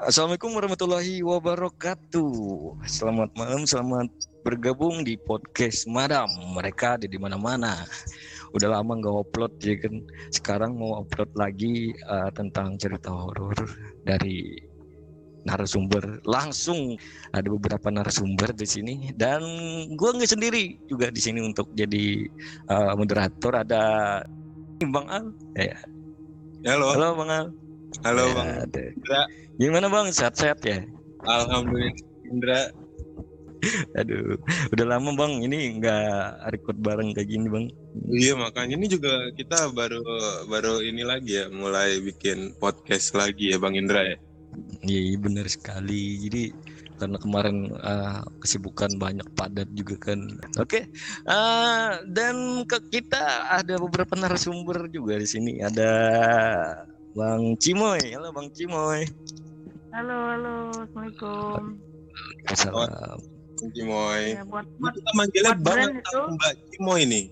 Assalamualaikum warahmatullahi wabarakatuh. Selamat malam, selamat bergabung di podcast Madam. Mereka ada di mana-mana. Udah lama nggak upload ya kan. Sekarang mau upload lagi uh, tentang cerita horor dari narasumber langsung ada beberapa narasumber di sini dan gua nggak sendiri juga di sini untuk jadi uh, moderator ada Bang Al ya Halo. halo Bang Al Halo Ya, Bang ada. Gimana Bang sehat-sehat ya Alhamdulillah Indra. Aduh, udah lama bang, ini nggak record bareng kayak gini bang. Iya makanya ini juga kita baru baru ini lagi ya mulai bikin podcast lagi ya Bang Indra ya. Iya benar sekali. Jadi karena kemarin ah, kesibukan banyak padat juga kan. Oke, ah, dan ke kita ada beberapa narasumber juga di sini. Ada Bang Cimoy, halo Bang Cimoy. Halo, halo, assalamualaikum. Assalamualaikum. Cimoy. Ya, buat Ini buat kita manggilnya buat Bang brand atau itu. Mbak Cimoy nih.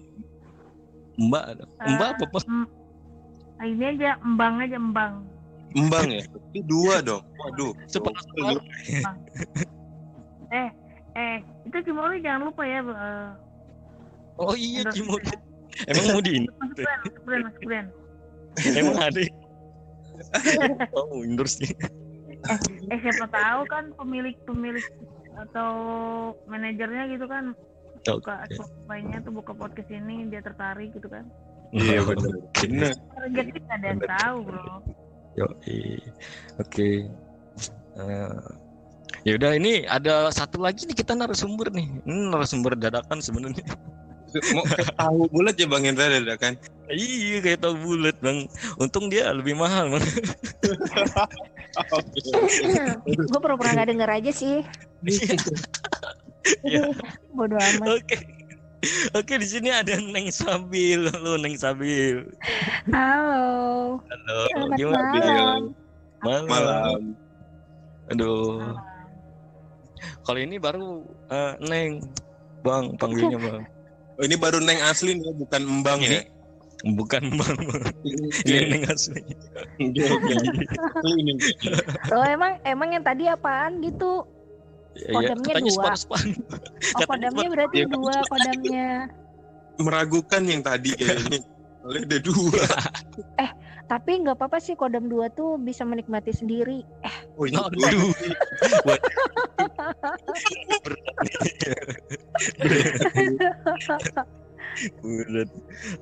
Mbak, Mbak apa Bang? mm, ini aja embang aja embang. Mbang ya. Ini dua dong. Waduh. Sepakat gokil. Eh, eh, itu Cimoli jangan lupa ya. eh, Oh iya Cimoy. Emang mau di Masuk brand, masuk brand, masuk brand. Emang ada. Oh, endorse nih. Eh, siapa tahu kan pemilik-pemilik atau manajernya gitu kan buka. Spotify-nya tuh buka podcast ini dia tertarik gitu kan. Iya benar. Oke. Benar. Rezeki nggak ada yang tahu bro. Yo, oke. Eh, ya udah ini ada satu lagi nih kita narasumber nih. Ini narasumber dadakan sebenarnya. Mau tahu bulat ya Bang Indra dadakan. iya kayak tahu bulat bang. Untung dia lebih mahal bang. Gue pura-pura nggak denger aja sih. Iya. Bodoh amat. Oke. Oke di sini ada Neng Sabil. Halo Neng Sabil. Halo. Halo. Selamat Gimana? malam. Malam. Malam. Aduh. Kalau ini baru eh, Neng. Bang panggilnya bang. Oh, ini baru Neng asli nih bukan Mbang ya. Bukan bang. Ini Iya. Neng asli. Ini. Lo emang emang yang tadi apaan gitu? Ya, ya, Kodamnya katanya dua. Oh Katanya kodamnya berarti ya, dua kodamnya. Meragukan yang tadi kayaknya. Oleh ada dua. Tapi nggak apa-apa sih kodam dua tuh bisa menikmati sendiri. Oh, ini Aduh. Buat- Berat.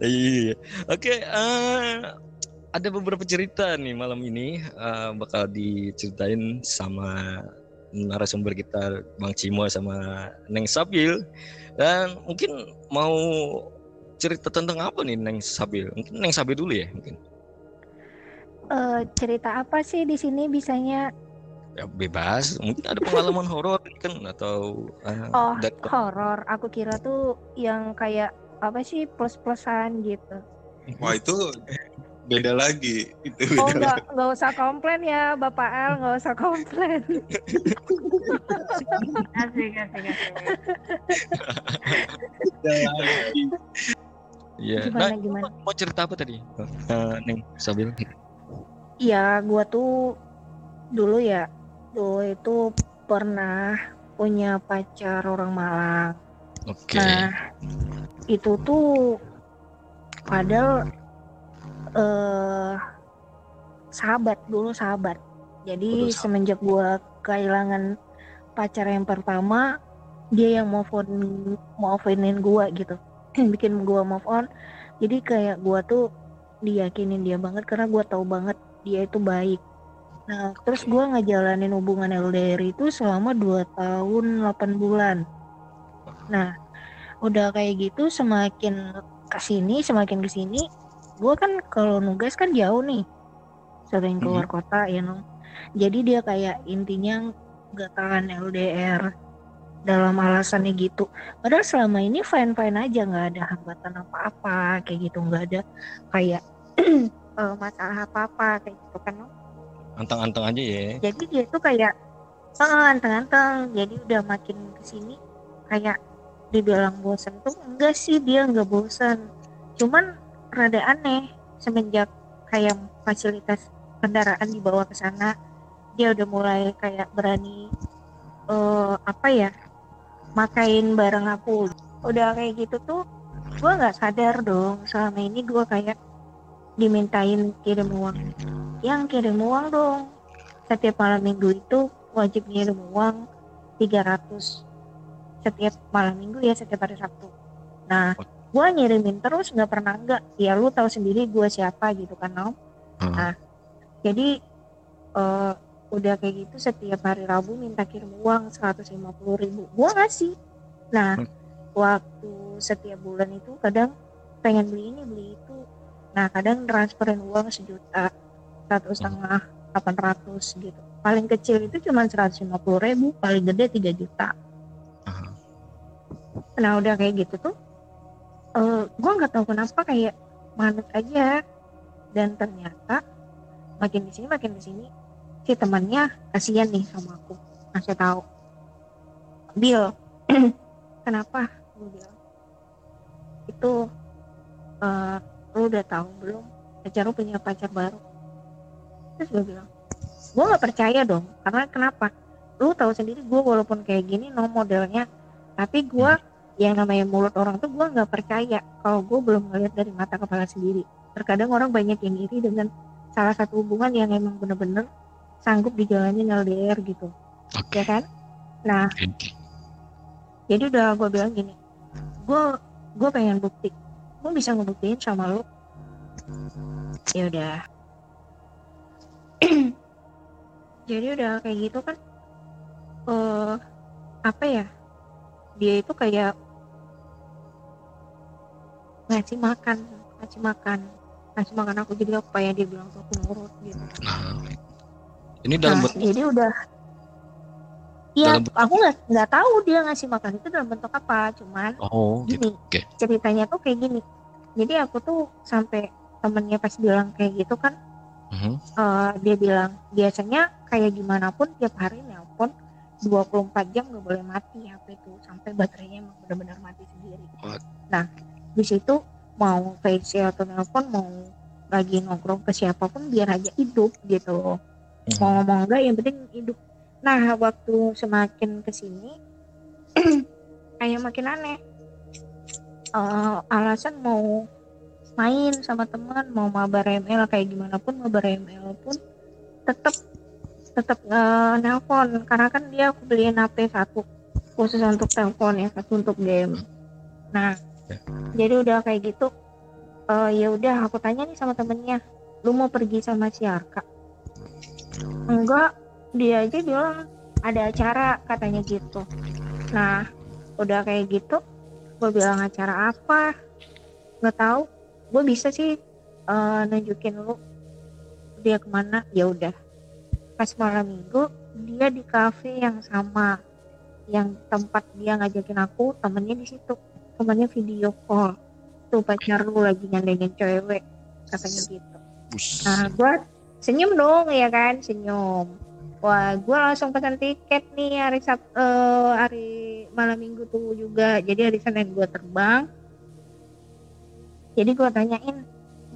Iya. Oke, eh, ada beberapa cerita nih malam ini eh, bakal diceritain sama narasumber kita Bang Cimo sama Neng Sabil. Dan mungkin mau cerita tentang apa nih Neng Sabil? Mungkin Neng Sabil dulu ya mungkin. Eh, cerita apa sih di sini bisanya? Ya bebas, mungkin ada pengalaman horor kan atau eh, Oh dari- horor. Aku kira tuh yang kayak apa sih plus-plusan gitu. Wah itu beda lagi. Itu Oh beda nggak nggak usah komplain ya Bapak El nggak usah komplain. Asik, asik, asik. lagi. Iya. Gimana Nah, gimana? mau cerita apa tadi? Eh, Neng Sabil. Iya, gua tuh dulu ya, dulu itu pernah punya pacar orang Malang. Oke. Nah, itu tuh padahal eh sahabat dulu sahabat. Jadi sahabat. semenjak gua kehilangan pacar yang pertama, dia yang move on move onin gua gitu. Bikin gua move on. Jadi kayak gua tuh diyakinin dia banget karena gua tahu banget dia itu baik. Nah, terus gua ngejalanin hubungan LDR itu selama 2 tahun 8 bulan. Nah, udah kayak gitu semakin ke sini semakin ke sini gue kan kalau nugas kan jauh nih sering keluar kota ya no jadi dia kayak intinya gak tahan LDR dalam alasannya gitu padahal selama ini fine fine aja nggak ada hambatan apa apa kayak gitu nggak ada kayak eh, masalah apa apa kayak gitu kan. Anteng-anteng aja ya. jadi dia tuh kayak eh, anteng-anteng jadi udah makin ke sini kayak dibilang bosan tuh enggak sih dia enggak bosan cuman rada aneh semenjak kayak fasilitas kendaraan dibawa ke sana dia udah mulai kayak berani eh apa ya makain bareng aku udah kayak gitu tuh gue nggak sadar dong selama ini gue kayak dimintain kirim uang. Yang kirim uang dong. Setiap malam minggu itu wajib ngirim uang 300 setiap malam minggu ya setiap hari Sabtu. Nah gue ngirimin terus nggak pernah enggak ya lu tahu sendiri gue siapa gitu kan Nom Ah, jadi eh, udah kayak gitu setiap hari Rabu minta kirim uang 150 ribu. Gua ngasih. Nah Hmm. waktu setiap bulan itu kadang pengen beli ini beli itu nah kadang transferin uang sejuta satu setengah delapan ratus gitu. Paling kecil itu cuma 150 ribu paling gede 3 juta. Ah. nah udah kayak gitu tuh eh gue nggak tahu kenapa kayak manut aja. Dan ternyata makin di sini makin di sini si temannya kasihan nih sama aku ngasih tahu. Bill kenapa? Gue bilang itu eh lu udah tahu belum? Pacar lu punya pacar baru. Terus gue bilang gue nggak percaya dong. Karena kenapa? Lu tahu sendiri gue walaupun kayak gini no modelnya. Tapi gue yang namanya mulut orang tuh gue nggak percaya kalau gue belum ngeliat dari mata kepala sendiri. Terkadang orang banyak yang iri dengan salah satu hubungan yang emang bener-bener sanggup dijalanin LDR gitu. Oke. ya kan? Nah. Oke. jadi udah gue bilang gini gue gue pengen bukti gue bisa ngebuktiin sama lu. Ya udah. Jadi udah kayak gitu kan eh apa ya dia itu kayak ngasih makan ngasih makan ngasih makan aku. Jadi apa ya dia bilang tuh aku nurut gitu. Nah, ini dalam nah, bentuk jadi udah. Iya, aku nggak nggak tahu dia ngasih makan itu dalam bentuk apa, cuman oh gitu. gini Oke. ceritanya tuh kayak gini jadi aku tuh sampai temennya pas bilang kayak gitu kan Mhm. eh, dia bilang biasanya kayak gimana pun tiap hari nelpon 24 jam nggak boleh mati HP itu sampai baterainya emang benar-benar mati sendiri What? nah di situ mau face atau nelpon mau lagi nongkrong ke siapa pun biar aja hidup gitu Mhm. mau ngomong enggak yang penting hidup nah waktu semakin ke sini kayak makin aneh Eh, alasan mau main sama teman mau mabar ML kayak gimana pun mabar ML pun tetap tetap nelpon. Karena kan dia aku beliin HP satu khusus untuk telepon ya satu untuk game. Nah Ya. jadi udah kayak gitu eh ya udah aku tanya nih sama temennya lu mau pergi sama si Arka? Enggak. Dia aja bilang ada acara katanya gitu. Nah udah kayak gitu gue bilang acara apa? Nggak tahu. Gue bisa sih eh, nunjukin lu dia ke mana. Ya udah. Pas malam minggu dia di cafe yang sama yang tempat dia ngajakin aku temennya di situ. Temennya video call. Tuh pacar lu lagi nyandengin cewek. Katanya gitu. Nah, gue senyum dong ya kan, senyum. Wah, gue langsung pesan tiket nih hari Sab eh, hari malam minggu tuh juga. Jadi hari Senin gue terbang. Jadi gue tanyain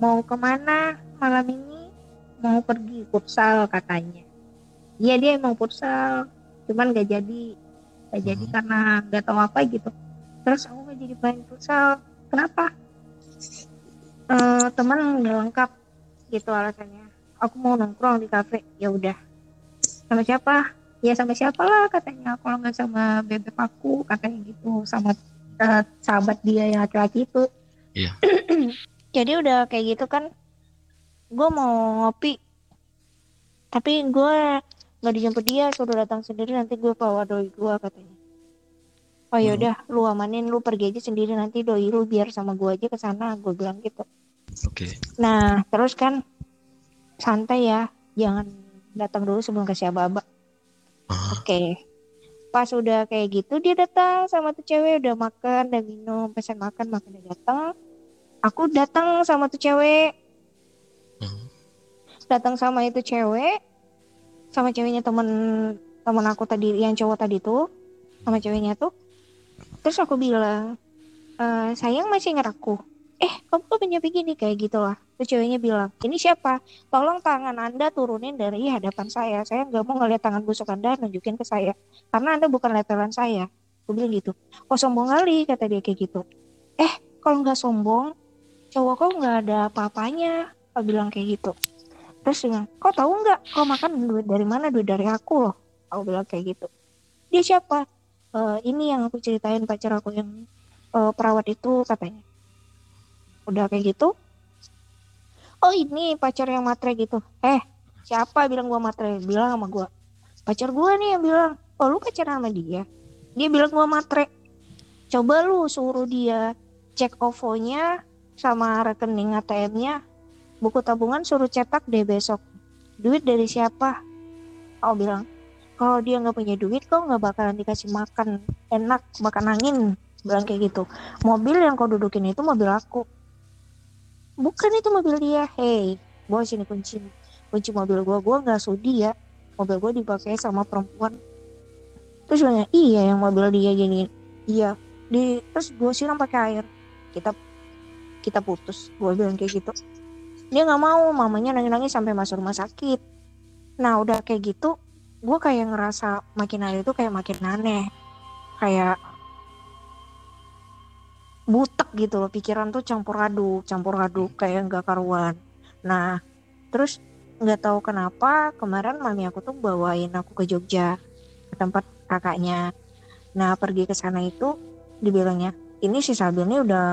mau ke mana malam ini? Mau pergi futsal katanya. Iya dia mau futsal, cuman gak jadi, gak jadi Mhm. karena gak tahu apa gitu. Terus aku gak jadi main futsal, kenapa? Eh teman udah lengkap gitu alasannya aku mau nongkrong di kafe ya udah sama siapa? Ya sama siapa lah katanya. Kalau nggak sama bebek aku katanya gitu. Sama eh, sahabat dia yang laki-laki itu. Iya. jadi udah kayak gitu kan gue mau ngopi. Tapi gue nggak dijemput dia suruh datang sendiri nanti gue bawa doi gue katanya. Oh ya udah lu amanin lu pergi aja sendiri. Nanti doi lu biar sama gue aja ke sana gue bilang gitu. Oke. Nah, terus kan santai ya, jangan datang dulu sebelum kasih aba-aba. Ah, Oke. Pas udah kayak gitu dia datang sama tuh cewek udah makan, udah minum, pesan makan, makan udah datang. Aku datang sama tuh cewek, hmm. datang sama itu cewek, sama ceweknya temen temen aku tadi yang cowok tadi tuh, sama ceweknya tuh. Terus aku bilang, "Eh, sayang masih ingat aku. Eh kamu kok punya begini? Kayak gitu lah terus ceweknya bilang ini siapa? Tolong tangan anda turunin dari hadapan saya. Saya nggak mau ngeliat tangan busuk anda nunjukin ke saya. Karena anda bukan letelan saya. Aku bilang gitu. Kok sombong kali kata dia kayak gitu. Eh kalau nggak sombong cowok kok nggak ada apa-apanya? Aku bilang kayak gitu. Terus bilang kau tahu nggak kau makan duit dari mana? Duit dari aku loh. Aku bilang kayak gitu. Dia siapa? "Eh, ini yang aku ceritain pacar aku yang eh, perawat itu katanya udah kayak gitu? Oh ini pacar yang matre gitu. Eh siapa bilang gua matre? Bilang sama gua. Pacar gua nih yang bilang oh lu pacaran sama dia? Dia bilang gua matre. Coba lu suruh dia cek OVO-nya sama rekening ATM-nya buku tabungan suruh cetak deh besok. Duit dari siapa? Aku bilang kalau dia nggak punya duit kok nggak bakalan dikasih makan. Enak makan angin. Bilang kayak gitu. Mobil yang kau dudukin itu mobil aku bukan itu mobil dia. Hey bawa sini kunci. Kunci mobil gua. Gua nggak sudi ya. Mobil gua dipakai sama perempuan. Terus bilang iya yang mobil dia gini. Iya. Di terus gua siram pakai air. Kita kita putus. Gua bilang kayak gitu. Dia nggak mau. Mamanya nangis nangis sampai masuk rumah sakit. Nah udah kayak gitu gua kayak ngerasa makin hari itu kayak makin aneh. Kayak butek gitu loh pikiran tuh campur aduk campur aduk kayak nggak karuan. Nah terus nggak tahu kenapa kemarin mami aku tuh bawain aku ke Jogja ke tempat kakaknya. Nah pergi ke sana itu dibilangnya ini si Sabil nih udah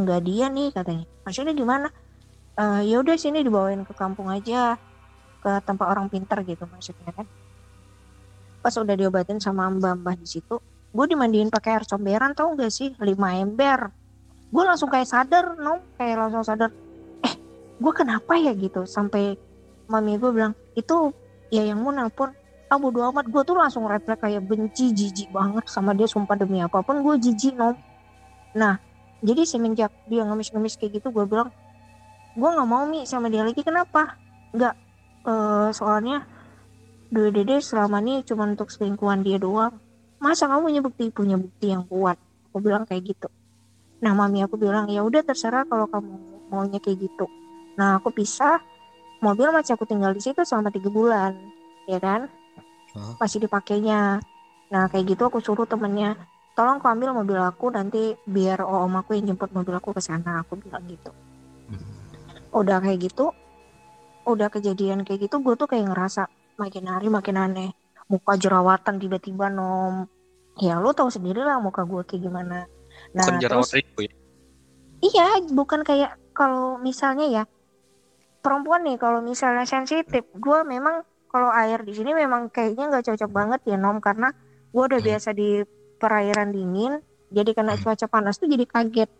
nggak dia nih katanya. Maksudnya gimana "Eh, ya udah sini dibawain ke kampung aja ke tempat orang pintar gitu maksudnya kan. Pas udah diobatin sama mbah-mbah di situ gue dimandiin pakai air comberan tau gak sih? 5 ember. Gue langsung kayak sadar no kayak langsung sadar eh gue kenapa ya? gitu. Sampai mami gue bilang itu ya yang mau nelpon. Ah bodo amat. Gue tuh langsung refleks kayak benci jijik banget sama dia sumpah demi apa pun gue jijik no nah jadi semenjak dia ngemis-ngemis kayak gitu gue bilang gue nggak mau mi sama dia lagi. Kenapa? Nggak eh, soalnya dua dede selama ini cuma untuk selingkuhan dia doang masa kamu punya bukti punya bukti yang kuat? Aku bilang kayak gitu. Nah mami aku bilang ya udah terserah kalau kamu maunya kayak gitu. Nah aku pisah. Mobil masih aku tinggal di situ selama tiga bulan ya kan? Masih dipakainya. Nah kayak gitu aku suruh temennya tolong kau ambil mobil aku nanti biar om aku yang jemput mobil aku ke sana aku bilang gitu. Udah kayak gitu udah kejadian kayak gitu gue tuh kayak ngerasa makin hari makin aneh. Muka jerawatan tiba-tiba nom ya lu tahu sendiri lah muka gue kayak gimana nah Bukan terus itu ya. iya bukan kayak kalau misalnya ya perempuan nih kalau misalnya sensitif gue memang kalau air di sini memang kayaknya nggak cocok banget ya nom karena gue udah Hmm. biasa di perairan dingin jadi kena Hmm. cuaca panas tuh jadi kaget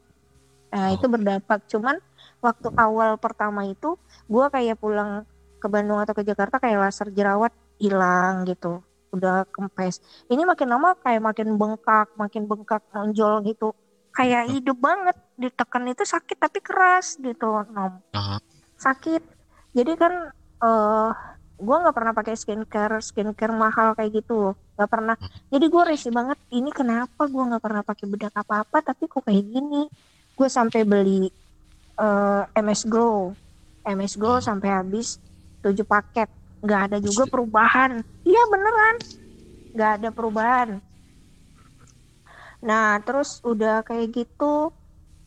nah Oh. itu berdampak cuman waktu awal pertama itu gue kayak pulang ke Bandung atau ke Jakarta kayak laser jerawat hilang gitu udah kempes. Ini makin lama kayak makin bengkak makin bengkak nonjol gitu. Kayak hidup banget ditekan itu sakit tapi keras gitu nom. Sakit. Jadi kan eh gue nggak pernah pakai skincare skincare mahal kayak gitu. Nggak pernah. Jadi gue risih banget ini kenapa gue nggak pernah pakai bedak apa apa tapi kok kayak gini? Gue sampai beli eh, MS Glow. MS Glow sampai habis 7 paket nggak ada juga perubahan. Iya beneran. Nggak ada perubahan. Nah terus udah kayak gitu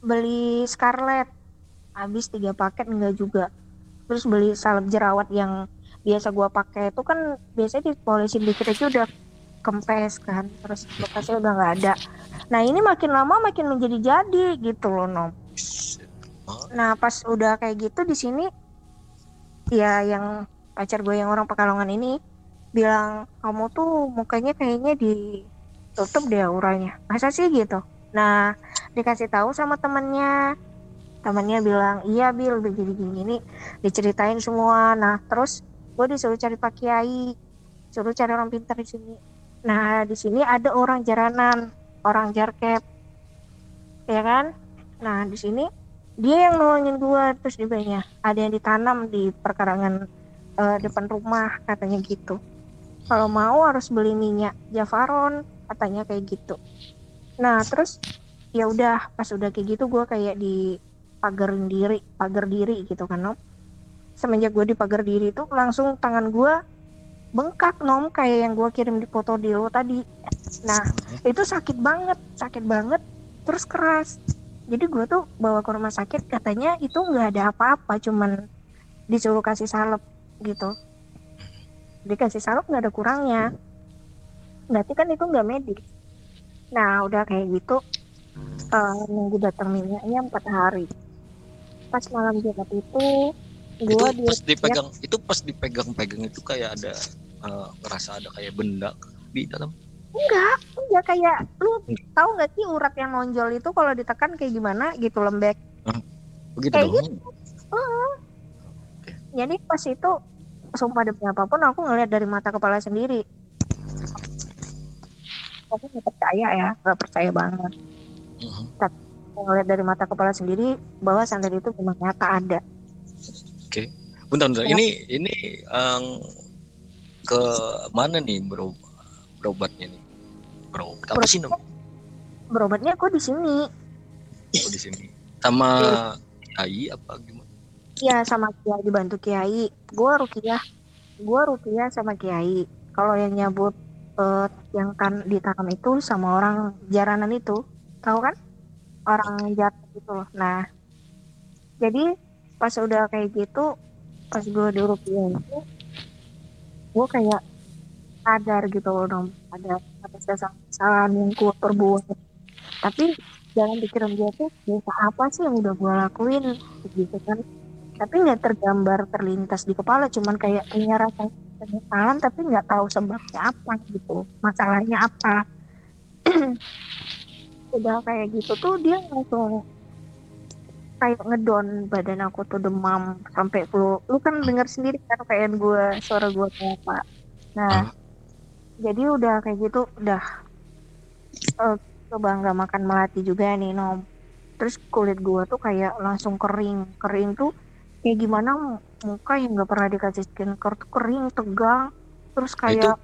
beli Scarlett. Habis tiga paket enggak juga. Terus beli salep jerawat yang biasa gua pakai. Itu kan biasanya dipolesin dikit aja udah kempes kan. Terus bekasnya udah nggak ada. Nah ini makin lama makin menjadi jadi gitu loh nom. Nah pas udah kayak gitu di sini ya yang pacar gue yang orang pekalongan ini bilang kamu tuh mukanya kayaknya ditutup deh auranya. Masa sih? gitu. Nah dikasih tahu sama temennya. Temennya bilang iya bil begini gini ini diceritain semua. Nah terus gue disuruh cari pak kiai suruh cari orang pintar di sini. Nah di sini ada orang jaranan orang jarkep. Ya kan? Nah di sini dia yang nolongin gue terus dia bilangnya ada yang ditanam di perkarangan eh, depan rumah katanya gitu. Kalau mau harus beli minyak Javaron katanya kayak gitu. Nah terus ya udah pas udah kayak gitu gue kayak di pagerin diri pagar diri gitu kan nom semenjak gue di pagar diri itu langsung tangan gue bengkak nom kayak yang gue kirim di foto di lo tadi. Nah itu sakit banget sakit banget terus keras. Jadi gue tuh bawa ke rumah sakit katanya itu nggak ada apa-apa cuman disuruh kasih salep gitu. Dikasih salep nggak ada kurangnya. Berarti kan itu nggak medis nah udah kayak gitu eh, nunggu datang minyaknya empat hari. Pas malam jumat itu itu gue di pas dipegang itu pas dipegang-pegang itu kayak ada eh, ngerasa ada kayak benda di dalam? Enggak enggak kayak lu tahu nggak sih urat yang nonjol itu kalau ditekan kayak gimana gitu lembek? Begitu Kayak dong jadi pas itu sumpah demi apa pun aku ngeliat dari mata kepala sendiri. Aku nggak percaya ya nggak percaya banget. Mhm. Aku ngeliat dari mata kepala sendiri bahwa santet itu memang nyata ada. Bentar bentar. Ya. ini ini em, ke mana nih bro berobatnya nih? Bro apa sih nom berobatnya aku di sini. Oh, di sini. Sama kiai apa gimana ya sama kiai dibantu kiai. Gua rukiah gua rukiah sama kiai. Kalau yang nyabut eh, yang kan di tangan itu sama orang jaranan itu tahu kan? Orang jaranan itu loh. Nah jadi pas udah kayak gitu pas gue di rukiah itu gue kayak sadar gitu loh dong ada atas dasar kesalahan yang gue perbuat. Tapi jangan pikiran gue tuh apa sih yang udah gue lakuin? Gitu kan tapi nggak tergambar terlintas di kepala cuman kayak punya rasa penyesalan tapi nggak tahu sebabnya apa gitu. Masalahnya apa? Udah kayak gitu tuh dia langsung kayak ngedon badan aku tuh demam sampai flu. Lu kan dengar sendiri kan kayak gue suara gue kayak apa. Nah jadi udah kayak gitu udah eh, coba nggak makan melati juga nih nom. Terus kulit gue tuh kayak langsung kering. Kering tuh kayak gimana muka yang nggak pernah dikasih skincare tuh kering tegang. Terus kayak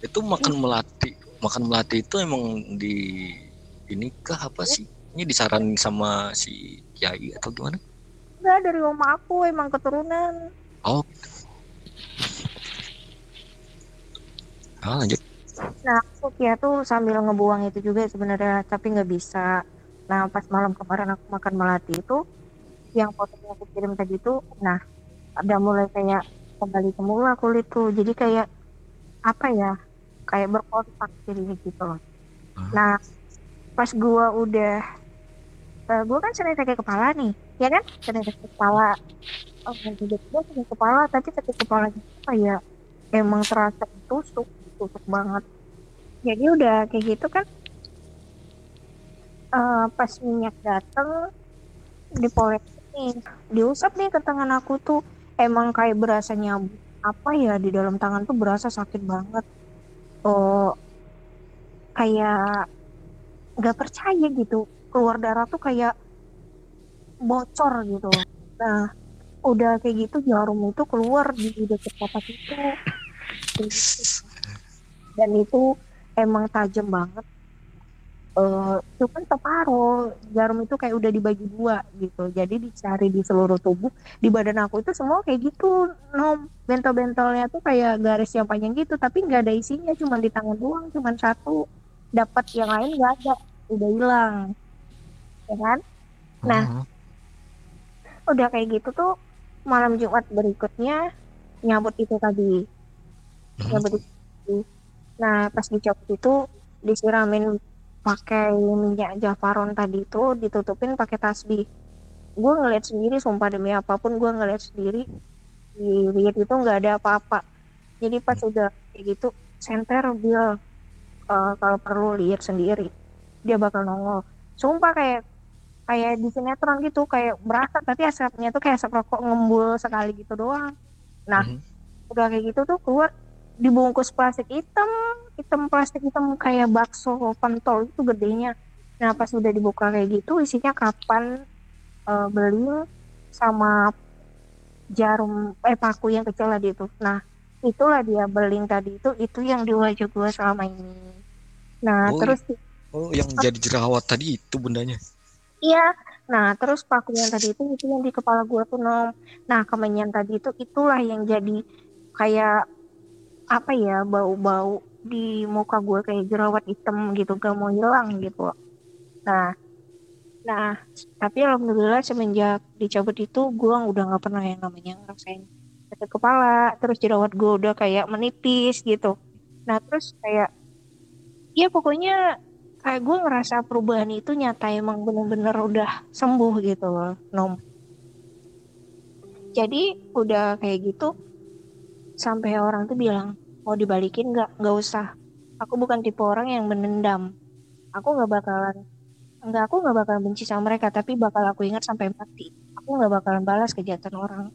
itu makan melati makan melati itu emang di ini kah apa sih? Ini disaranin sama si kiai atau gimana? Enggak dari oma aku emang keturunan. Oh. Ah lanjut. Nah, aku ya tuh sambil ngebuang itu juga sebenarnya, tapi nggak bisa. Nah, pas malam kemarin aku makan melati itu, yang fotonya aku kirim tadi tuh, nah, ada mulai kayak kembali semula kulit tuh. Jadi kayak apa ya? Kayak berkontak jadinya gitu loh. Hmm. Nah, pas gua udah eh, gua kan sering sakit kepala nih, ya kan? Sering sakit kepala. Oh, tiba-tiba sakit kepala, tapi sakit kepalanya tuh kayak emang terasa tusuk tusuk banget jadi udah kayak gitu kan eh, pas minyak dateng dipoles nih diusap nih ke tangan aku tuh. Emang kayak berasa nyabut apa ya di dalam tangan tuh berasa sakit banget. Oh kayak nggak percaya gitu. Keluar darah tuh kayak bocor gitu. Nah udah kayak gitu jarum itu keluar di dekat papat itu. Dan itu emang tajam banget eh cuman separuh jarum itu kayak udah dibagi dua gitu jadi dicari di seluruh tubuh di badan aku itu semua kayak gitu nom bentol-bentolnya tuh kayak garis yang panjang gitu tapi nggak ada isinya cuma di tangan doang cuma satu dapat yang lain nggak ada udah hilang ya kan Nah. Mhm. udah kayak gitu tuh malam Jumat berikutnya nyambut itu tadi Mhm. nyambut itu tadi. nah pas dicopot itu disiramin pakai minyak jafaron tadi itu ditutupin pakai tasbih. Gue ngeliat sendiri sumpah demi apa pun gue ngeliat sendiri di lihat itu nggak ada apa-apa. Jadi pas udah kayak gitu senter bil eh, kalau perlu lihat sendiri dia bakal nongol. Sumpah kayak kayak di sinetron gitu kayak berasa tapi asapnya tuh kayak asap rokok ngembul sekali gitu doang. Nah Mhm. udah kayak gitu tuh keluar dibungkus plastik hitam hitam plastik hitam kayak bakso pentol itu gedenya nah pas udah dibuka kayak gitu isinya kapan eh, beling sama jarum eh paku yang kecil tadi itu nah itulah dia beling tadi itu itu yang di wajah gue selama ini nah Oh, terus Oh, yang jadi jerawat tadi itu bundanya. Iya, nah terus paku yang tadi itu itu yang di kepala gue tuh nom. Nah kemenyan tadi itu itulah yang jadi kayak apa ya bau-bau di muka gue kayak jerawat hitam gitu gak mau hilang gitu. Nah, nah tapi alhamdulillah semenjak dicabut itu gue udah nggak pernah yang namanya ngerasain sakit kepala. Terus jerawat gue udah kayak menipis gitu. Nah terus kayak ya pokoknya kayak gue ngerasa perubahan itu nyata emang bener-bener udah sembuh gitu loh nom jadi udah kayak gitu sampai orang tuh bilang mau dibalikin nggak? Nggak usah. Aku bukan tipe orang yang menendam aku nggak bakalan nggak aku nggak bakalan benci sama mereka tapi bakal aku ingat sampai mati. Aku nggak bakalan balas kejahatan orang.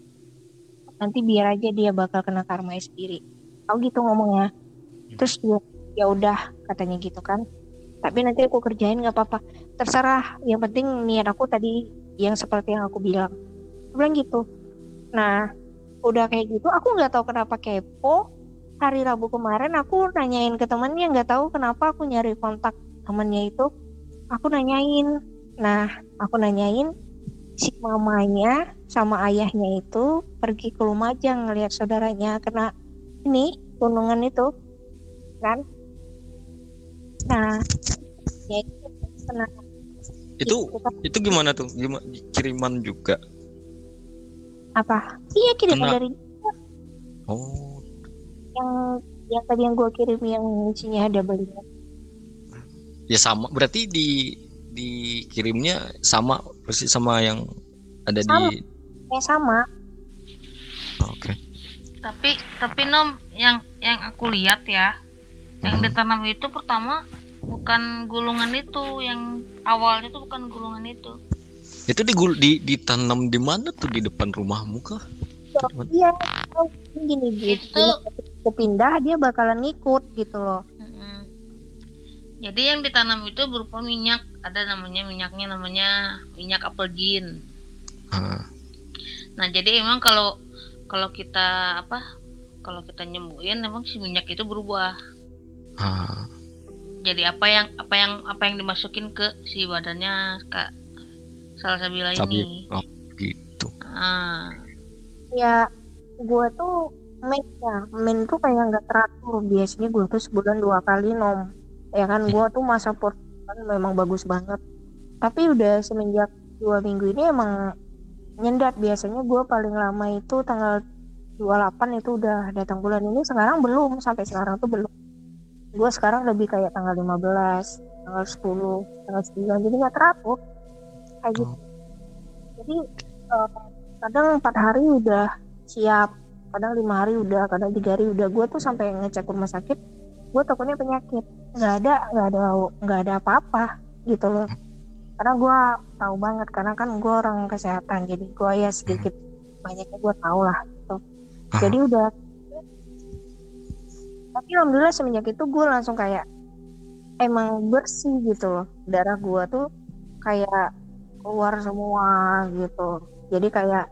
Nanti biar aja dia bakal kena karma sendiri. Aku gitu ngomongnya. Terus dia ya udah katanya gitu kan. Tapi nanti aku kerjain nggak apa-apa. Terserah. Yang penting niat aku tadi yang seperti yang aku bilang. Aku bilang gitu. Nah udah kayak gitu aku nggak tahu kenapa kepo. Hari Rabu kemarin aku nanyain ke temennya nggak tahu kenapa aku nyari kontak temennya itu. Aku nanyain. Nah aku nanyain si mamanya sama ayahnya itu pergi ke Lumajang ngelihat saudaranya kena ini gunungan itu kan? Nah ya itu kena Itu itu gimana tuh? Gimana kiriman juga? Apa iya kiriman Kena. dari Oh, yang yang tadi yang gue kirim yang isinya ada belinya ya sama. Berarti di dikirimnya sama persis sama yang ada Sama. di yang sama Oke. Tapi tapi nom yang yang aku lihat ya, yang Mhm. ditanam itu pertama bukan gulungan itu, yang awalnya itu bukan gulungan itu. Itu digul di ditanam di mana tuh di depan rumahmu kah? iya oh, gini gitu Itu- aku pindah dia bakalan ngikut gitu loh. Jadi yang ditanam itu berupa minyak, ada namanya minyaknya namanya minyak apel gin. Ah, Nah jadi emang kalau kalau kita apa kalau kita nyembuhin emang si minyak itu berubah. ah. Jadi apa yang apa yang apa yang dimasukin ke si badannya kak Salsabila Sabi- ini. oh, gitu. Ah, ya gue tuh main ya main tuh kayak nggak teratur. Biasanya gue tuh sebulan dua kali nom. Ya kan gue tuh masa persiapan memang bagus banget. Tapi udah semenjak dua minggu ini emang nyendat. Biasanya gue paling lama itu tanggal 28 itu udah datang bulan. Ini sekarang belum sampai sekarang tuh belum. Gue sekarang lebih kayak tanggal 15 tanggal 10 tanggal 9 jadi nggak teratur kayak gitu. Jadi eh, kadang empat hari udah siap kadang lima hari udah kadang tiga hari udah. Gue tuh sampai ngecek rumah sakit gue takutnya penyakit. Nggak ada nggak ada nggak ada apa-apa gitu loh. Karena gue tahu banget karena kan gue orang kesehatan jadi gue ya sedikit banyaknya gue tahu lah gitu. Ah. jadi udah tapi alhamdulillah semenjak itu gue langsung kayak emang bersih gitu loh. Darah gue tuh kayak keluar semua gitu. Jadi kayak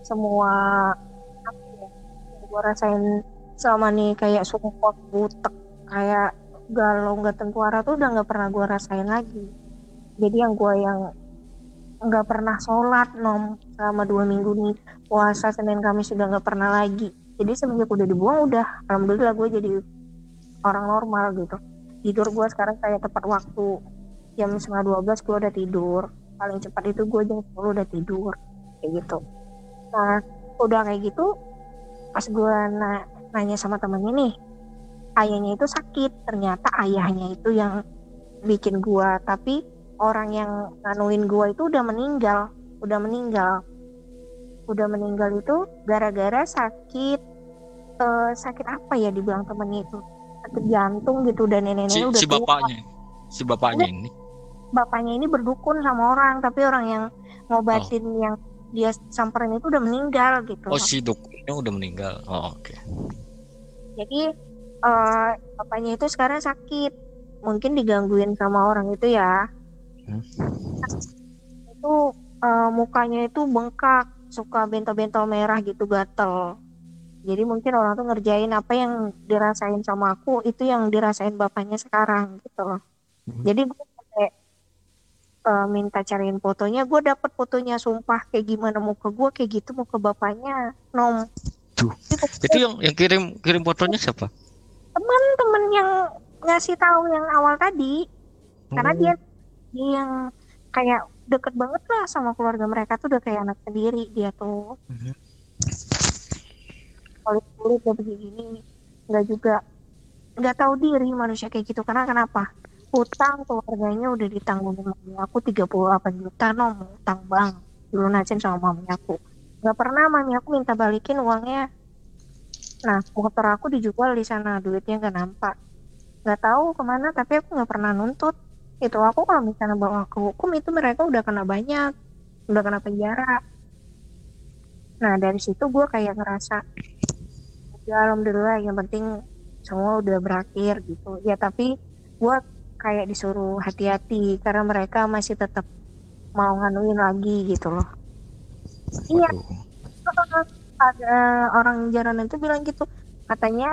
semua ya gue rasain selama nih kayak sumpah butek kayak galau nggak tengkuara tuh udah nggak pernah gue rasain lagi. Jadi yang gue yang nggak pernah sholat nom selama dua minggu nih puasa senin kamis sudah nggak pernah lagi. Jadi semenjak udah dibuang udah. Alhamdulillah gue jadi orang normal gitu. Tidur gue sekarang kayak tepat waktu jam setengah dua belas gue udah tidur paling cepat itu gue jam 10 udah tidur kayak gitu nah udah kayak gitu pas gue na- nanya sama temennya nih ayahnya itu sakit ternyata ayahnya itu yang bikin gue tapi orang yang nganuin gue itu udah meninggal udah meninggal udah meninggal itu gara-gara sakit eh, sakit apa ya dibilang temennya itu sakit jantung gitu dan Si, nenek-nenek udah si tua. bapaknya. Si bapaknya ini. Bapaknya ini berdukun sama orang tapi orang yang ngobatin yang dia samperin itu udah meninggal gitu Oh, si dukunnya udah meninggal. Oh, oke. jadi eh, bapaknya itu sekarang sakit mungkin digangguin sama orang itu ya Hmm. itu eh, mukanya itu bengkak suka bentol-bentol merah gitu gatel jadi mungkin orang tuh ngerjain apa yang dirasain sama aku itu yang dirasain bapaknya sekarang gitu loh Hmm. jadi gue eh, minta cariin fotonya gue dapet fotonya sumpah kayak gimana muka gue kayak gitu muka bapaknya nom Tuh. Itu yang yang kirim kirim fotonya siapa? temen yang ngasih tahu yang awal tadi karena Oh. dia dia yang kayak deket banget lah sama keluarga mereka tuh udah kayak anak sendiri dia tuh Mhm. kulit kulit udah begini nggak juga nggak tahu diri manusia kayak gitu karena kenapa utang keluarganya udah ditanggungin mami aku 38 juta nom utang bang lunasin sama mami aku. Nggak pernah mami aku minta balikin uangnya. Nah motor aku dijual di sana duitnya nggak nampak. Nggak tahu ke mana tapi aku nggak pernah nuntut. Itu aku kalau misalnya bawa ke hukum itu mereka udah kena banyak udah kena penjara. Nah dari situ gue kayak ngerasa ya alhamdulillah yang penting semua udah berakhir gitu. Ya tapi gue kayak disuruh hati-hati karena mereka masih tetap mau nganuin lagi gitu loh. Iya. Ada orang jalanan itu bilang gitu. Katanya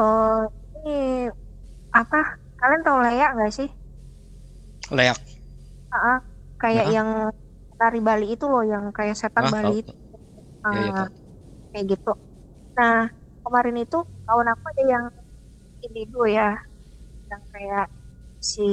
eh ini apa kalian tahu layak nggak sih? Layak. Ah, ah, kayak Nah. yang tari Bali itu loh yang kayak setan Ah, Bali itu. Iya, Ah, tahu. kayak gitu. Nah kemarin itu kawan aku ada yang indigo ya yang kayak si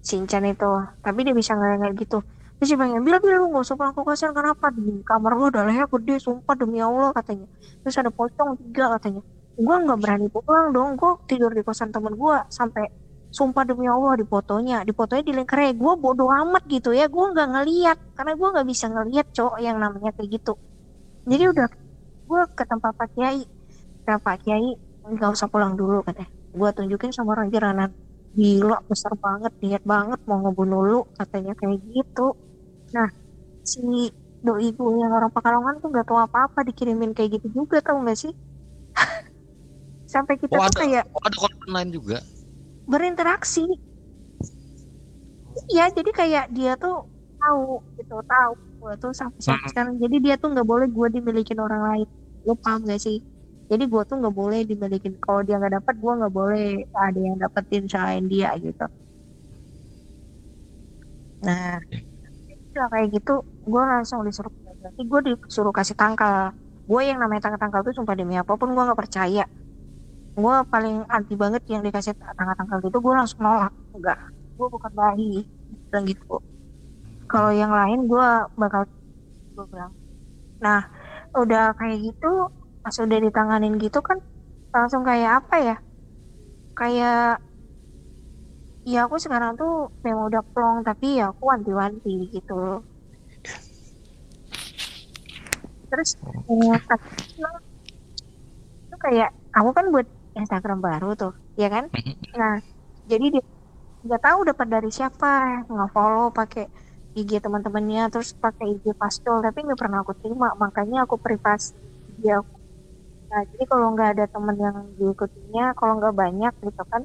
Sinchan itu. Tapi dia bisa nggak gitu. Terus dia bilang bilang bilang lu nggak usah pulang ke kosan kenapa? Di kamar lu udah leher gede sumpah demi Allah katanya. Terus ada pocong tiga katanya. Gua nggak berani pulang dong. Gua tidur di kosan temen gua sampai sumpah demi Allah di fotonya. Di fotonya di link gue bodoh amat gitu ya. Gue nggak ngeliat. Karena gue nggak bisa ngeliat cowok yang namanya kayak gitu. Jadi udah gue ke tempat Pak Kiai. Ke Pak Kiai nggak usah pulang dulu katanya. Gue tunjukin sama orang jalanan gila besar banget niat banget mau ngebunuh lu katanya kayak gitu. Nah si doi gue yang orang Pekalongan tuh nggak tahu apa-apa dikirimin kayak gitu juga tau nggak sih? Sampai kita Oh, tuh kayak Oh, ada korban lain juga. berinteraksi. Iya jadi kayak dia tuh tahu gitu tahu gue tuh sampai sampai Hmm. sekarang. Jadi dia tuh nggak boleh gue dimilikin orang lain. Lo paham gak sih jadi gue tuh nggak boleh dimilikin kalau dia nggak dapat gue nggak boleh ada yang dapetin selain dia gitu. Nah udah kayak gitu gue langsung disuruh berarti gue disuruh kasih tangkal. Gue yang namanya tangkal-tangkal tuh sumpah demi apa pun gue nggak percaya. Gue paling anti banget yang dikasih tangkal-tangkal gitu gue langsung nolak. Enggak gue bukan bayi. Bilang gitu. Kalau yang lain gue bakal gue bilang. Nah udah kayak gitu pas udah ditanganin gitu kan langsung kayak apa ya? Kayak ya aku sekarang tuh memang udah plong tapi ya aku wanti-wanti gitu. Terus eh, pas itu kayak aku kan buat Instagram baru tuh ya kan? Nah jadi dia nggak tahu dapat dari siapa nggak follow pakai IG teman-temannya terus pakai IG pastol tapi nggak pernah aku terima makanya aku privasi dia nah jadi kalau nggak ada teman yang diikutinya kalau nggak banyak gitu kan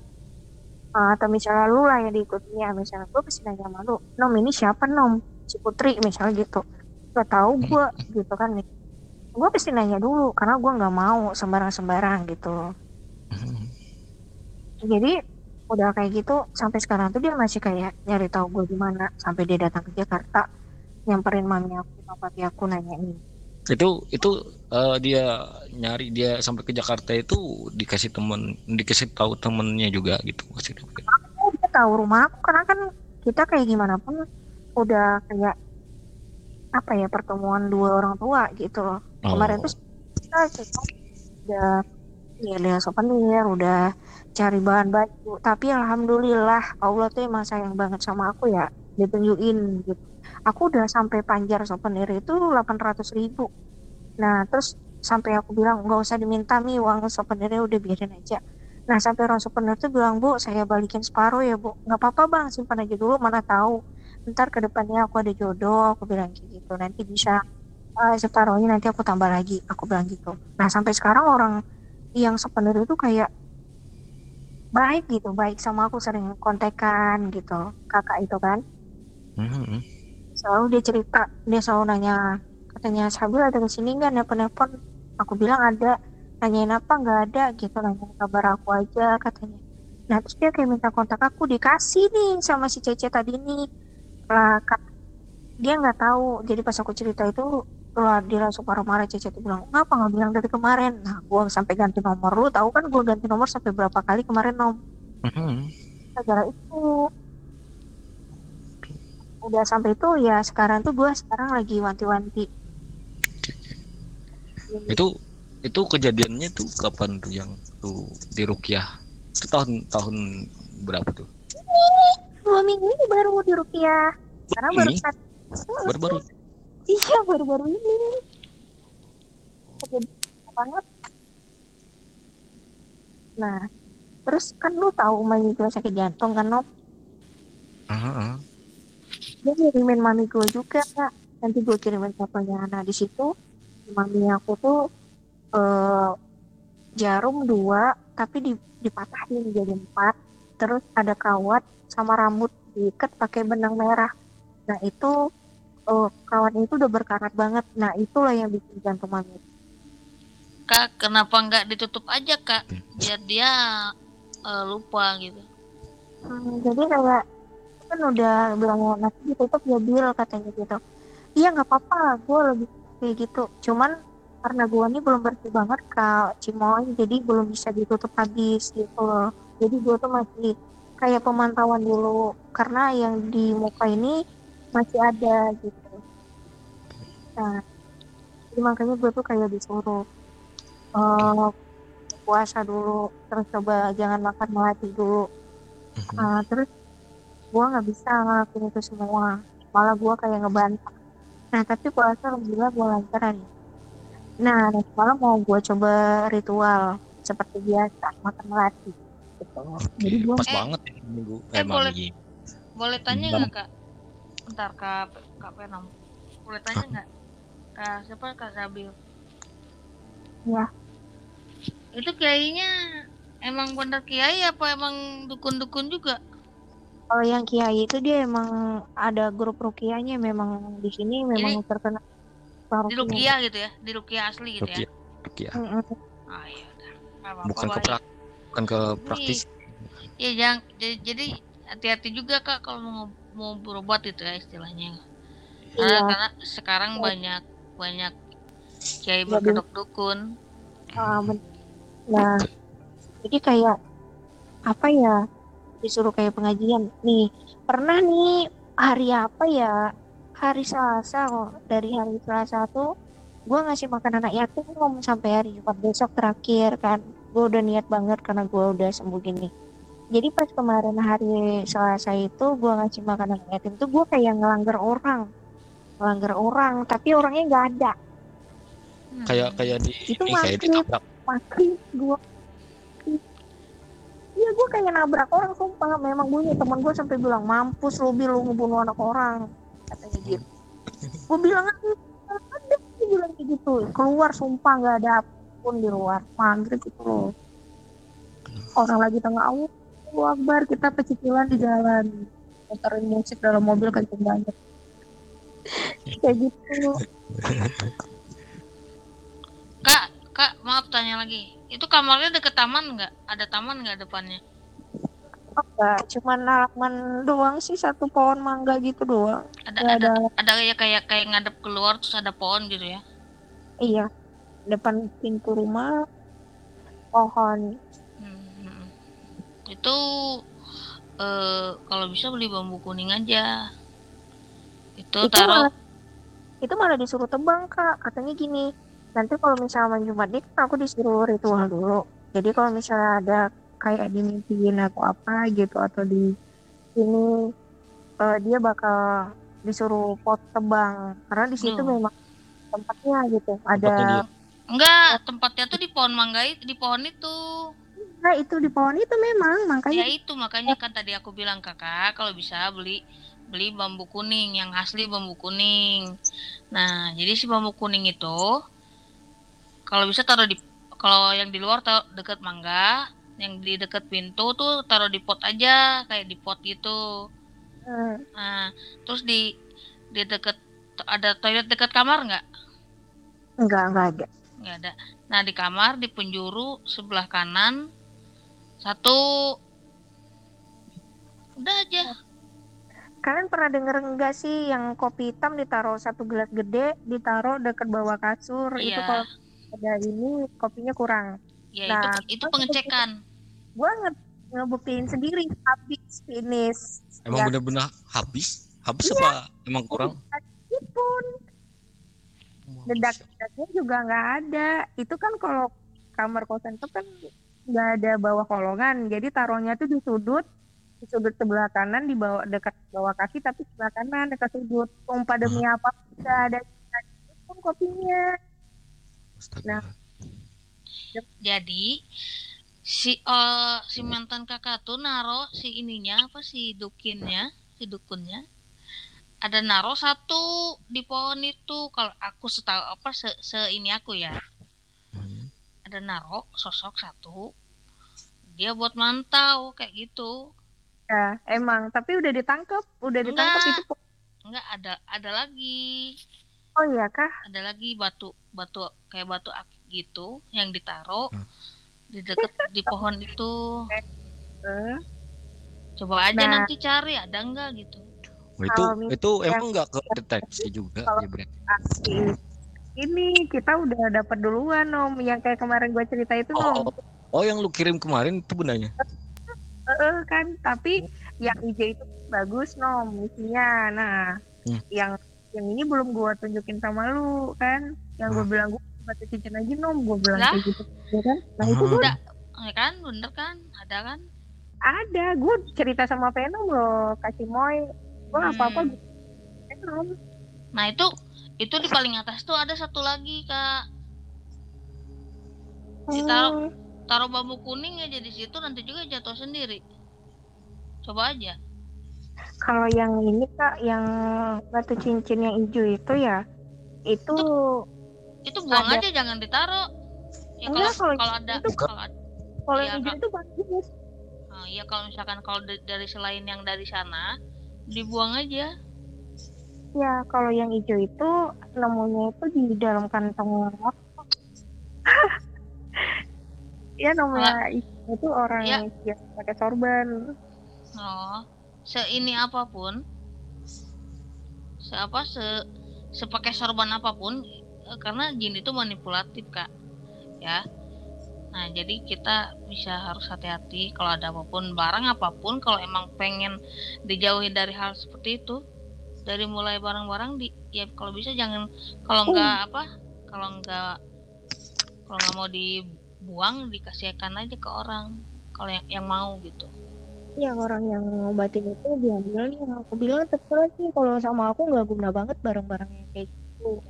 uh, atau misalnya lu lah yang diikutinya misalnya gue pasti nanya sama lu nom ini siapa nom? Si Putri misalnya gitu. Nggak tahu gue gitu kan. Nih gue pasti nanya dulu karena gue nggak mau sembarang-sembarang gitu jadi udah kayak gitu sampai sekarang tuh dia masih kayak nyari tahu gue di mana sampai dia datang ke Jakarta nyamperin mami aku sama papi aku nanyain Itu itu eh, dia nyari dia sampai ke Jakarta itu dikasih temen dikasih tahu temennya juga gitu maksudnya. oh, dia tahu rumah aku karena kan kita kayak gimana pun udah kayak apa ya pertemuan dua orang tua gitu loh Oh. kemarin tuh kita kita udah ya lihat souvenir udah cari bahan baju tapi alhamdulillah Allah tuh emang sayang banget sama aku ya ditunjukin gitu aku udah sampai panjar souvenir itu 800 ribu. Nah terus sampai aku bilang nggak usah diminta nih uang souvenirnya udah biarin aja. Nah sampai orang souvenir tuh bilang bu saya balikin separuh ya bu. Nggak apa-apa bang simpan aja dulu mana tahu. Ntar ke depannya aku ada jodoh aku bilang gitu. Nanti bisa eh, separuhnya nanti aku tambah lagi aku bilang gitu. Nah sampai sekarang orang yang souvenir itu kayak baik gitu baik sama aku sering kontekan gitu kakak itu kan. Mhm. Selalu dia cerita dia selalu nanya katanya Sabil ada ke sini nggak? Nelpon-nelpon. Aku bilang ada. Nanyain apa? Nggak ada gitu nanya kabar aku aja katanya. Nah terus dia kayak minta kontak aku dikasih nih sama si Cece tadi nih. Lah dia nggak tahu. Jadi pas aku cerita itu lah dia langsung marah-marah. Cece tuh bilang ngapa nggak bilang dari kemarin? Nah gua sampai ganti nomor. Lu tahu kan gua ganti nomor sampai berapa kali kemarin nom Mhm. gara itu udah sampai itu ya sekarang tuh gua sekarang lagi wanti-wanti Itu itu kejadiannya tuh kapan tuh yang tuh di Rukiah? Itu tahun tahun berapa tuh? dua minggu ini baru di rupiah karena baru Ini? Baru-baru. iya baru-baru ini Kejadian banget nah terus kan lu tahu mami gue sakit jantung kan Nop Aha, aha. Dia ngirimin mami gue juga Kak. nanti gue kirimin fotonya nah di situ mami aku tuh eh, jarum dua tapi di, dipatahin jadi empat terus ada kawat sama rambut diikat pakai benang merah nah itu eh, kawat itu udah berkarat banget nah itulah yang bikin jantung mami Kak, kenapa nggak ditutup aja kak? Biar dia eh, lupa gitu. Hmm, jadi kayak kan udah bilang nanti ditutup ya Bill katanya gitu. Iya nggak apa-apa gue lebih kayak gitu. Cuman karena gua ini belum bersih banget kak Cimoy jadi belum bisa ditutup habis gitu loh. Jadi gua tuh masih kayak pemantauan dulu karena yang di muka ini masih ada gitu. Nah jadi makanya gue tuh kayak disuruh eh puasa dulu terus coba jangan makan melati dulu. Nah, terus gua nggak bisa ngelakuin itu semua malah gua kayak ngebantah nah tapi puasa alhamdulillah gua lancaran nah nanti malam mau gua coba ritual seperti biasa makan melati gitu jadi gua Pas Eh, banget ya minggu. eh, boleh. Mami. Boleh tanya nggak kak? Bentar kak kak Penam. Boleh tanya nggak? Kak siapa kak Sabil? Ya. Itu kiainya emang bener kiai apa emang dukun-dukun juga? Kalau yang kiai itu dia emang ada grup rukiahnya memang di sini memang terkenal Di Rukia gitu ya? Di Rukia asli gitu ya? Rukiah. Rukiah. Ah iya udah. Nggak apa-apa Bukan ke prak, bukan ke praktis. Iya jangan jadi, jadi hati-hati juga kak kalau mau mau berobat itu ya istilahnya. Karena, Iya. karena sekarang banyak banyak kiai Jadi- berkedok dukun. Ah, ben- nah jadi kayak apa ya disuruh kayak pengajian. Nih pernah nih hari apa ya? Hari Selasa kok. Dari hari Selasa tuh gue ngasih makan anak yatim ngomong sampai hari Jumat besok terakhir kan. Gue udah niat banget karena gue udah sembuh gini. Jadi pas kemarin hari Selasa itu gue ngasih makan anak yatim tuh gue kayak ngelanggar orang. Ngelanggar orang tapi orangnya nggak ada. Kayak kayak di Itu ini kayak ditabrak. gue iya gue kayak nabrak orang sumpah. Memang gue teman gue sampai bilang mampus lu Bil, lu ngebunuh anak orang. Katanya gitu. Gue bilang ada. Dia bilang kayak gitu. Keluar sumpah nggak ada apa pun di luar. Maghrib gitu loh. Orang lagi tengah awal Akbar kita pecicilan di jalan. Muterin musik dalam mobil kenceng banget. Kayak gitu maaf tanya lagi. Itu kamarnya deket taman nggak? Ada taman nggak depannya? enggak cuman halaman doang sih satu pohon mangga gitu doang Ada Nggak ada ada ada ya kayak kayak ngadep keluar terus ada pohon gitu ya? Iya, depan pintu rumah pohon. Hmm. Itu eh kalau bisa beli bambu kuning aja. Itu, Itu taruh malah, itu malah disuruh tebang kak. Katanya gini, nanti kalau misalnya malam Jumat ini kan aku disuruh ritual dulu. Jadi kalau misalnya ada kayak dimimpiin atau apa gitu atau di sini eh, dia bakal disuruh pot tebang karena di situ Hmm. memang tempatnya gitu. Tempatnya Ada dia. enggak tempatnya tuh di pohon mangga itu di pohon itu. nah itu di pohon itu memang Ya makanya itu makanya kan tadi aku bilang kakak kalau bisa beli beli bambu kuning yang asli bambu kuning. Nah jadi si bambu kuning itu kalau bisa taruh di kalau yang di luar taruh deket mangga, yang di deket pintu tuh taruh di pot aja kayak di pot gitu. eh, Nah terus di di deket ada toilet dekat kamar nggak? enggak enggak ada. nggak ada. Nah di kamar di penjuru sebelah kanan satu Udah aja. Kalian pernah denger enggak sih yang kopi hitam ditaruh satu gelas gede, ditaruh dekat bawah kasur, itu Iya. kalau ada ini kopinya kurang. Ya Nah, itu itu pengecekan. Gua nge ngebuktiin sendiri habis finish. Emang Ya. bener-bener habis? Habis apa? Emang kurang? pun dedak-dedaknya juga nggak ada. Itu kan kalau kamar kosan itu kan nggak ada bawah kolongan, jadi taruhnya tuh di sudut, di sudut sebelah kanan di bawah dekat bawah kaki tapi sebelah kanan dekat sudut. Sumpah demi apa nggak ada pun kopinya. Astaga. Nah. Jadi si eh, si mantan kakak tuh naro si ininya apa si dukinnya, si dukunnya ada naro satu di pohon itu kalau aku setahu apa se, se ini aku ya Hmm. ada naro sosok satu dia buat mantau kayak gitu Ya, emang. Tapi udah ditangkap, udah ditangkap Enggak. itu. enggak ada ada lagi Oh iya kah? ada lagi batu batu kayak batu akik gitu yang ditaruh Hmm. di dekat di pohon itu Eh, coba aja Nah. nanti cari ada enggak gitu Oh, itu itu emang nggak ke deteksi juga Kalau- ya. Ini kita udah dapat duluan om, yang kayak kemarin gue cerita itu om. Oh, oh yang lu kirim kemarin itu benarnya? Heeh, kan tapi yang hijau itu bagus nom isinya nah Hmm. yang yang ini belum gua tunjukin sama lu kan? Yang gua Ah. bilang gua batu cincin aja nom. Gua bilang Lah? kayak gitu ya kan? Nah itu Ah. gua Udah, ya kan? Bener kan? Ada kan? Ada. Gua cerita sama Venom loh kasih moy. Apa-apa Hmm. gitu. Venom nah itu itu di paling atas tuh ada satu lagi kak. Ditaruh. Hmm, taruh bambu kuning aja di situ nanti juga jatuh sendiri. Coba aja kalau yang ini kak yang batu cincin yang hijau itu ya itu itu buang Ada. aja jangan ditaruh ya kalau kalau ada itu- kalau ada kalau yang hijau itu bagus Nah, ya kalau misalkan kalau da- dari selain yang dari sana dibuang aja. Ya, kalau yang hijau itu nemunya itu di dalam kantong ya namanya itu orang Ya. yang pakai sorban. Oh, se ini apa pun, se apa se sepakai sorban apa pun, eh, karena jin itu manipulatif kak, ya. Nah jadi kita bisa harus hati-hati kalau ada apa pun barang apa pun kalau emang pengen dijauhi dari hal seperti itu dari mulai barang-barang di ya kalau bisa jangan kalau nggak apa kalau nggak kalau nggak mau dibuang dikasihkan aja ke orang kalau yang yang mau gitu Yang orang yang ngobatin itu dia bilang yang aku bilang terserah sih kalau sama aku nggak guna banget barang-barang yang kayak gitu.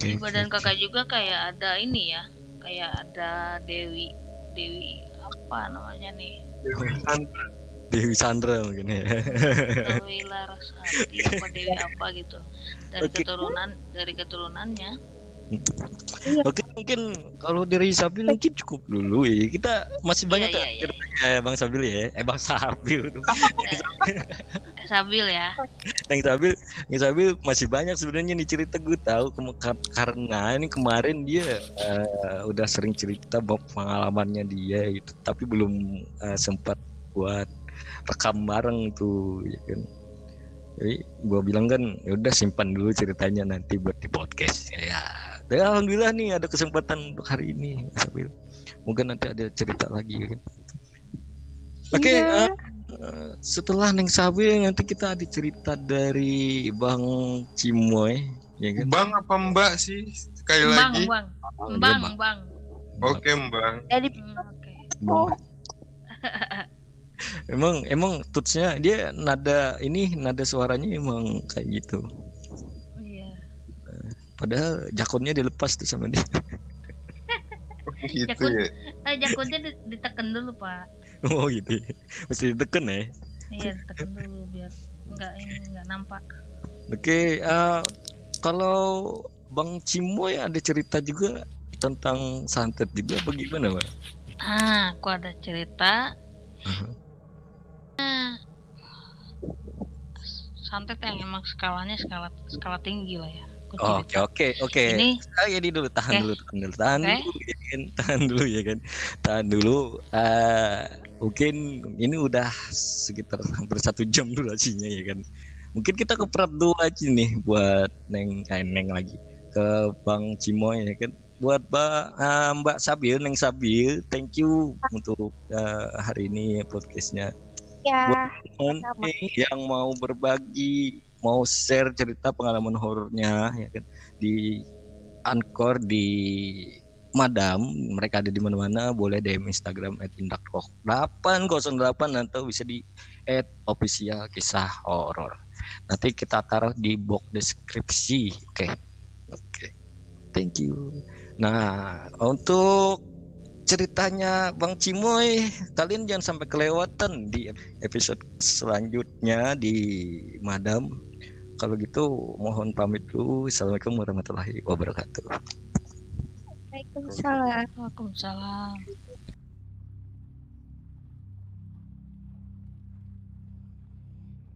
di badan kakak juga kayak ada ini ya kayak ada Dewi Dewi apa namanya nih? Dewi Sandra. Mungkin ya. Dewi Larasati apa Dewi apa gitu. Dari keturunan dari keturunannya Oke mungkin kalau dari Sabil mungkin cukup dulu ya. Kita masih banyak Iya, ya iya, iya. ceritanya ya Bang Sabil ya. Eh Bang Sabil. Sabil ya Yang Sabil, yang Sabil masih banyak sebenarnya nih cerita gue tahu karena ini kemarin dia eh, udah sering cerita bahwa pengalamannya dia itu tapi belum eh, sempat buat rekam bareng tuh ya kan. Jadi gua bilang kan ya udah simpan dulu ceritanya nanti buat di podcast ya. Dan alhamdulillah nih ada kesempatan untuk hari ini Sabil. Mungkin nanti ada cerita lagi ya kan. Oke, Iya. eh, Eh, setelah Neng Sabil nanti kita ada cerita dari Bang Cimoy ya kan Bang apa Mbak sih? Sekali bang lagi. bang Oh, bang dia bang Oke. Jadi Hmm, oke Bang. emang emang tutsnya dia nada ini nada suaranya emang kayak gitu iya padahal jakonnya dilepas tuh sama dia Gitu Jakun. ya. eh jakutnya di- ditekan dulu pak oh gitu ya. mesti diteken ya iya ditekan dulu biar nggak ini nggak nampak oke eh, kalau Bang Cimoy ada cerita juga tentang santet juga bagaimana Bang? ah aku ada cerita. Nah, santet yang emang skalanya skala skala tinggi lah ya Oh. Oke oke oke. ini Ah, ini dulu tahan Oke. dulu tahan dulu tahan Oke. dulu. ya kan tahan dulu ya kan tahan dulu Eh, mungkin ini udah sekitar hampir satu jam durasinya ya kan mungkin kita ke part dua aja nih buat neng eh, neng lagi ke bang Cimoy ya kan buat mbak eh, mbak Sabil neng Sabil thank you untuk eh, hari ini podcastnya Ya, teman Sama. nih yang mau berbagi, mau share cerita pengalaman horornya ya kan di Anchor di Madam, mereka ada di mana-mana, boleh DM Instagram @indakrock808 atau bisa di official kisah horor. Nanti kita taruh di box deskripsi. Oke. Oke. Thank you. Nah, untuk ceritanya Bang Cimoy, kalian jangan sampai kelewatan di episode selanjutnya di Madam. Kalau gitu mohon pamit dulu. Assalamualaikum warahmatullahi wabarakatuh. Waalaikumsalam. Waalaikumsalam.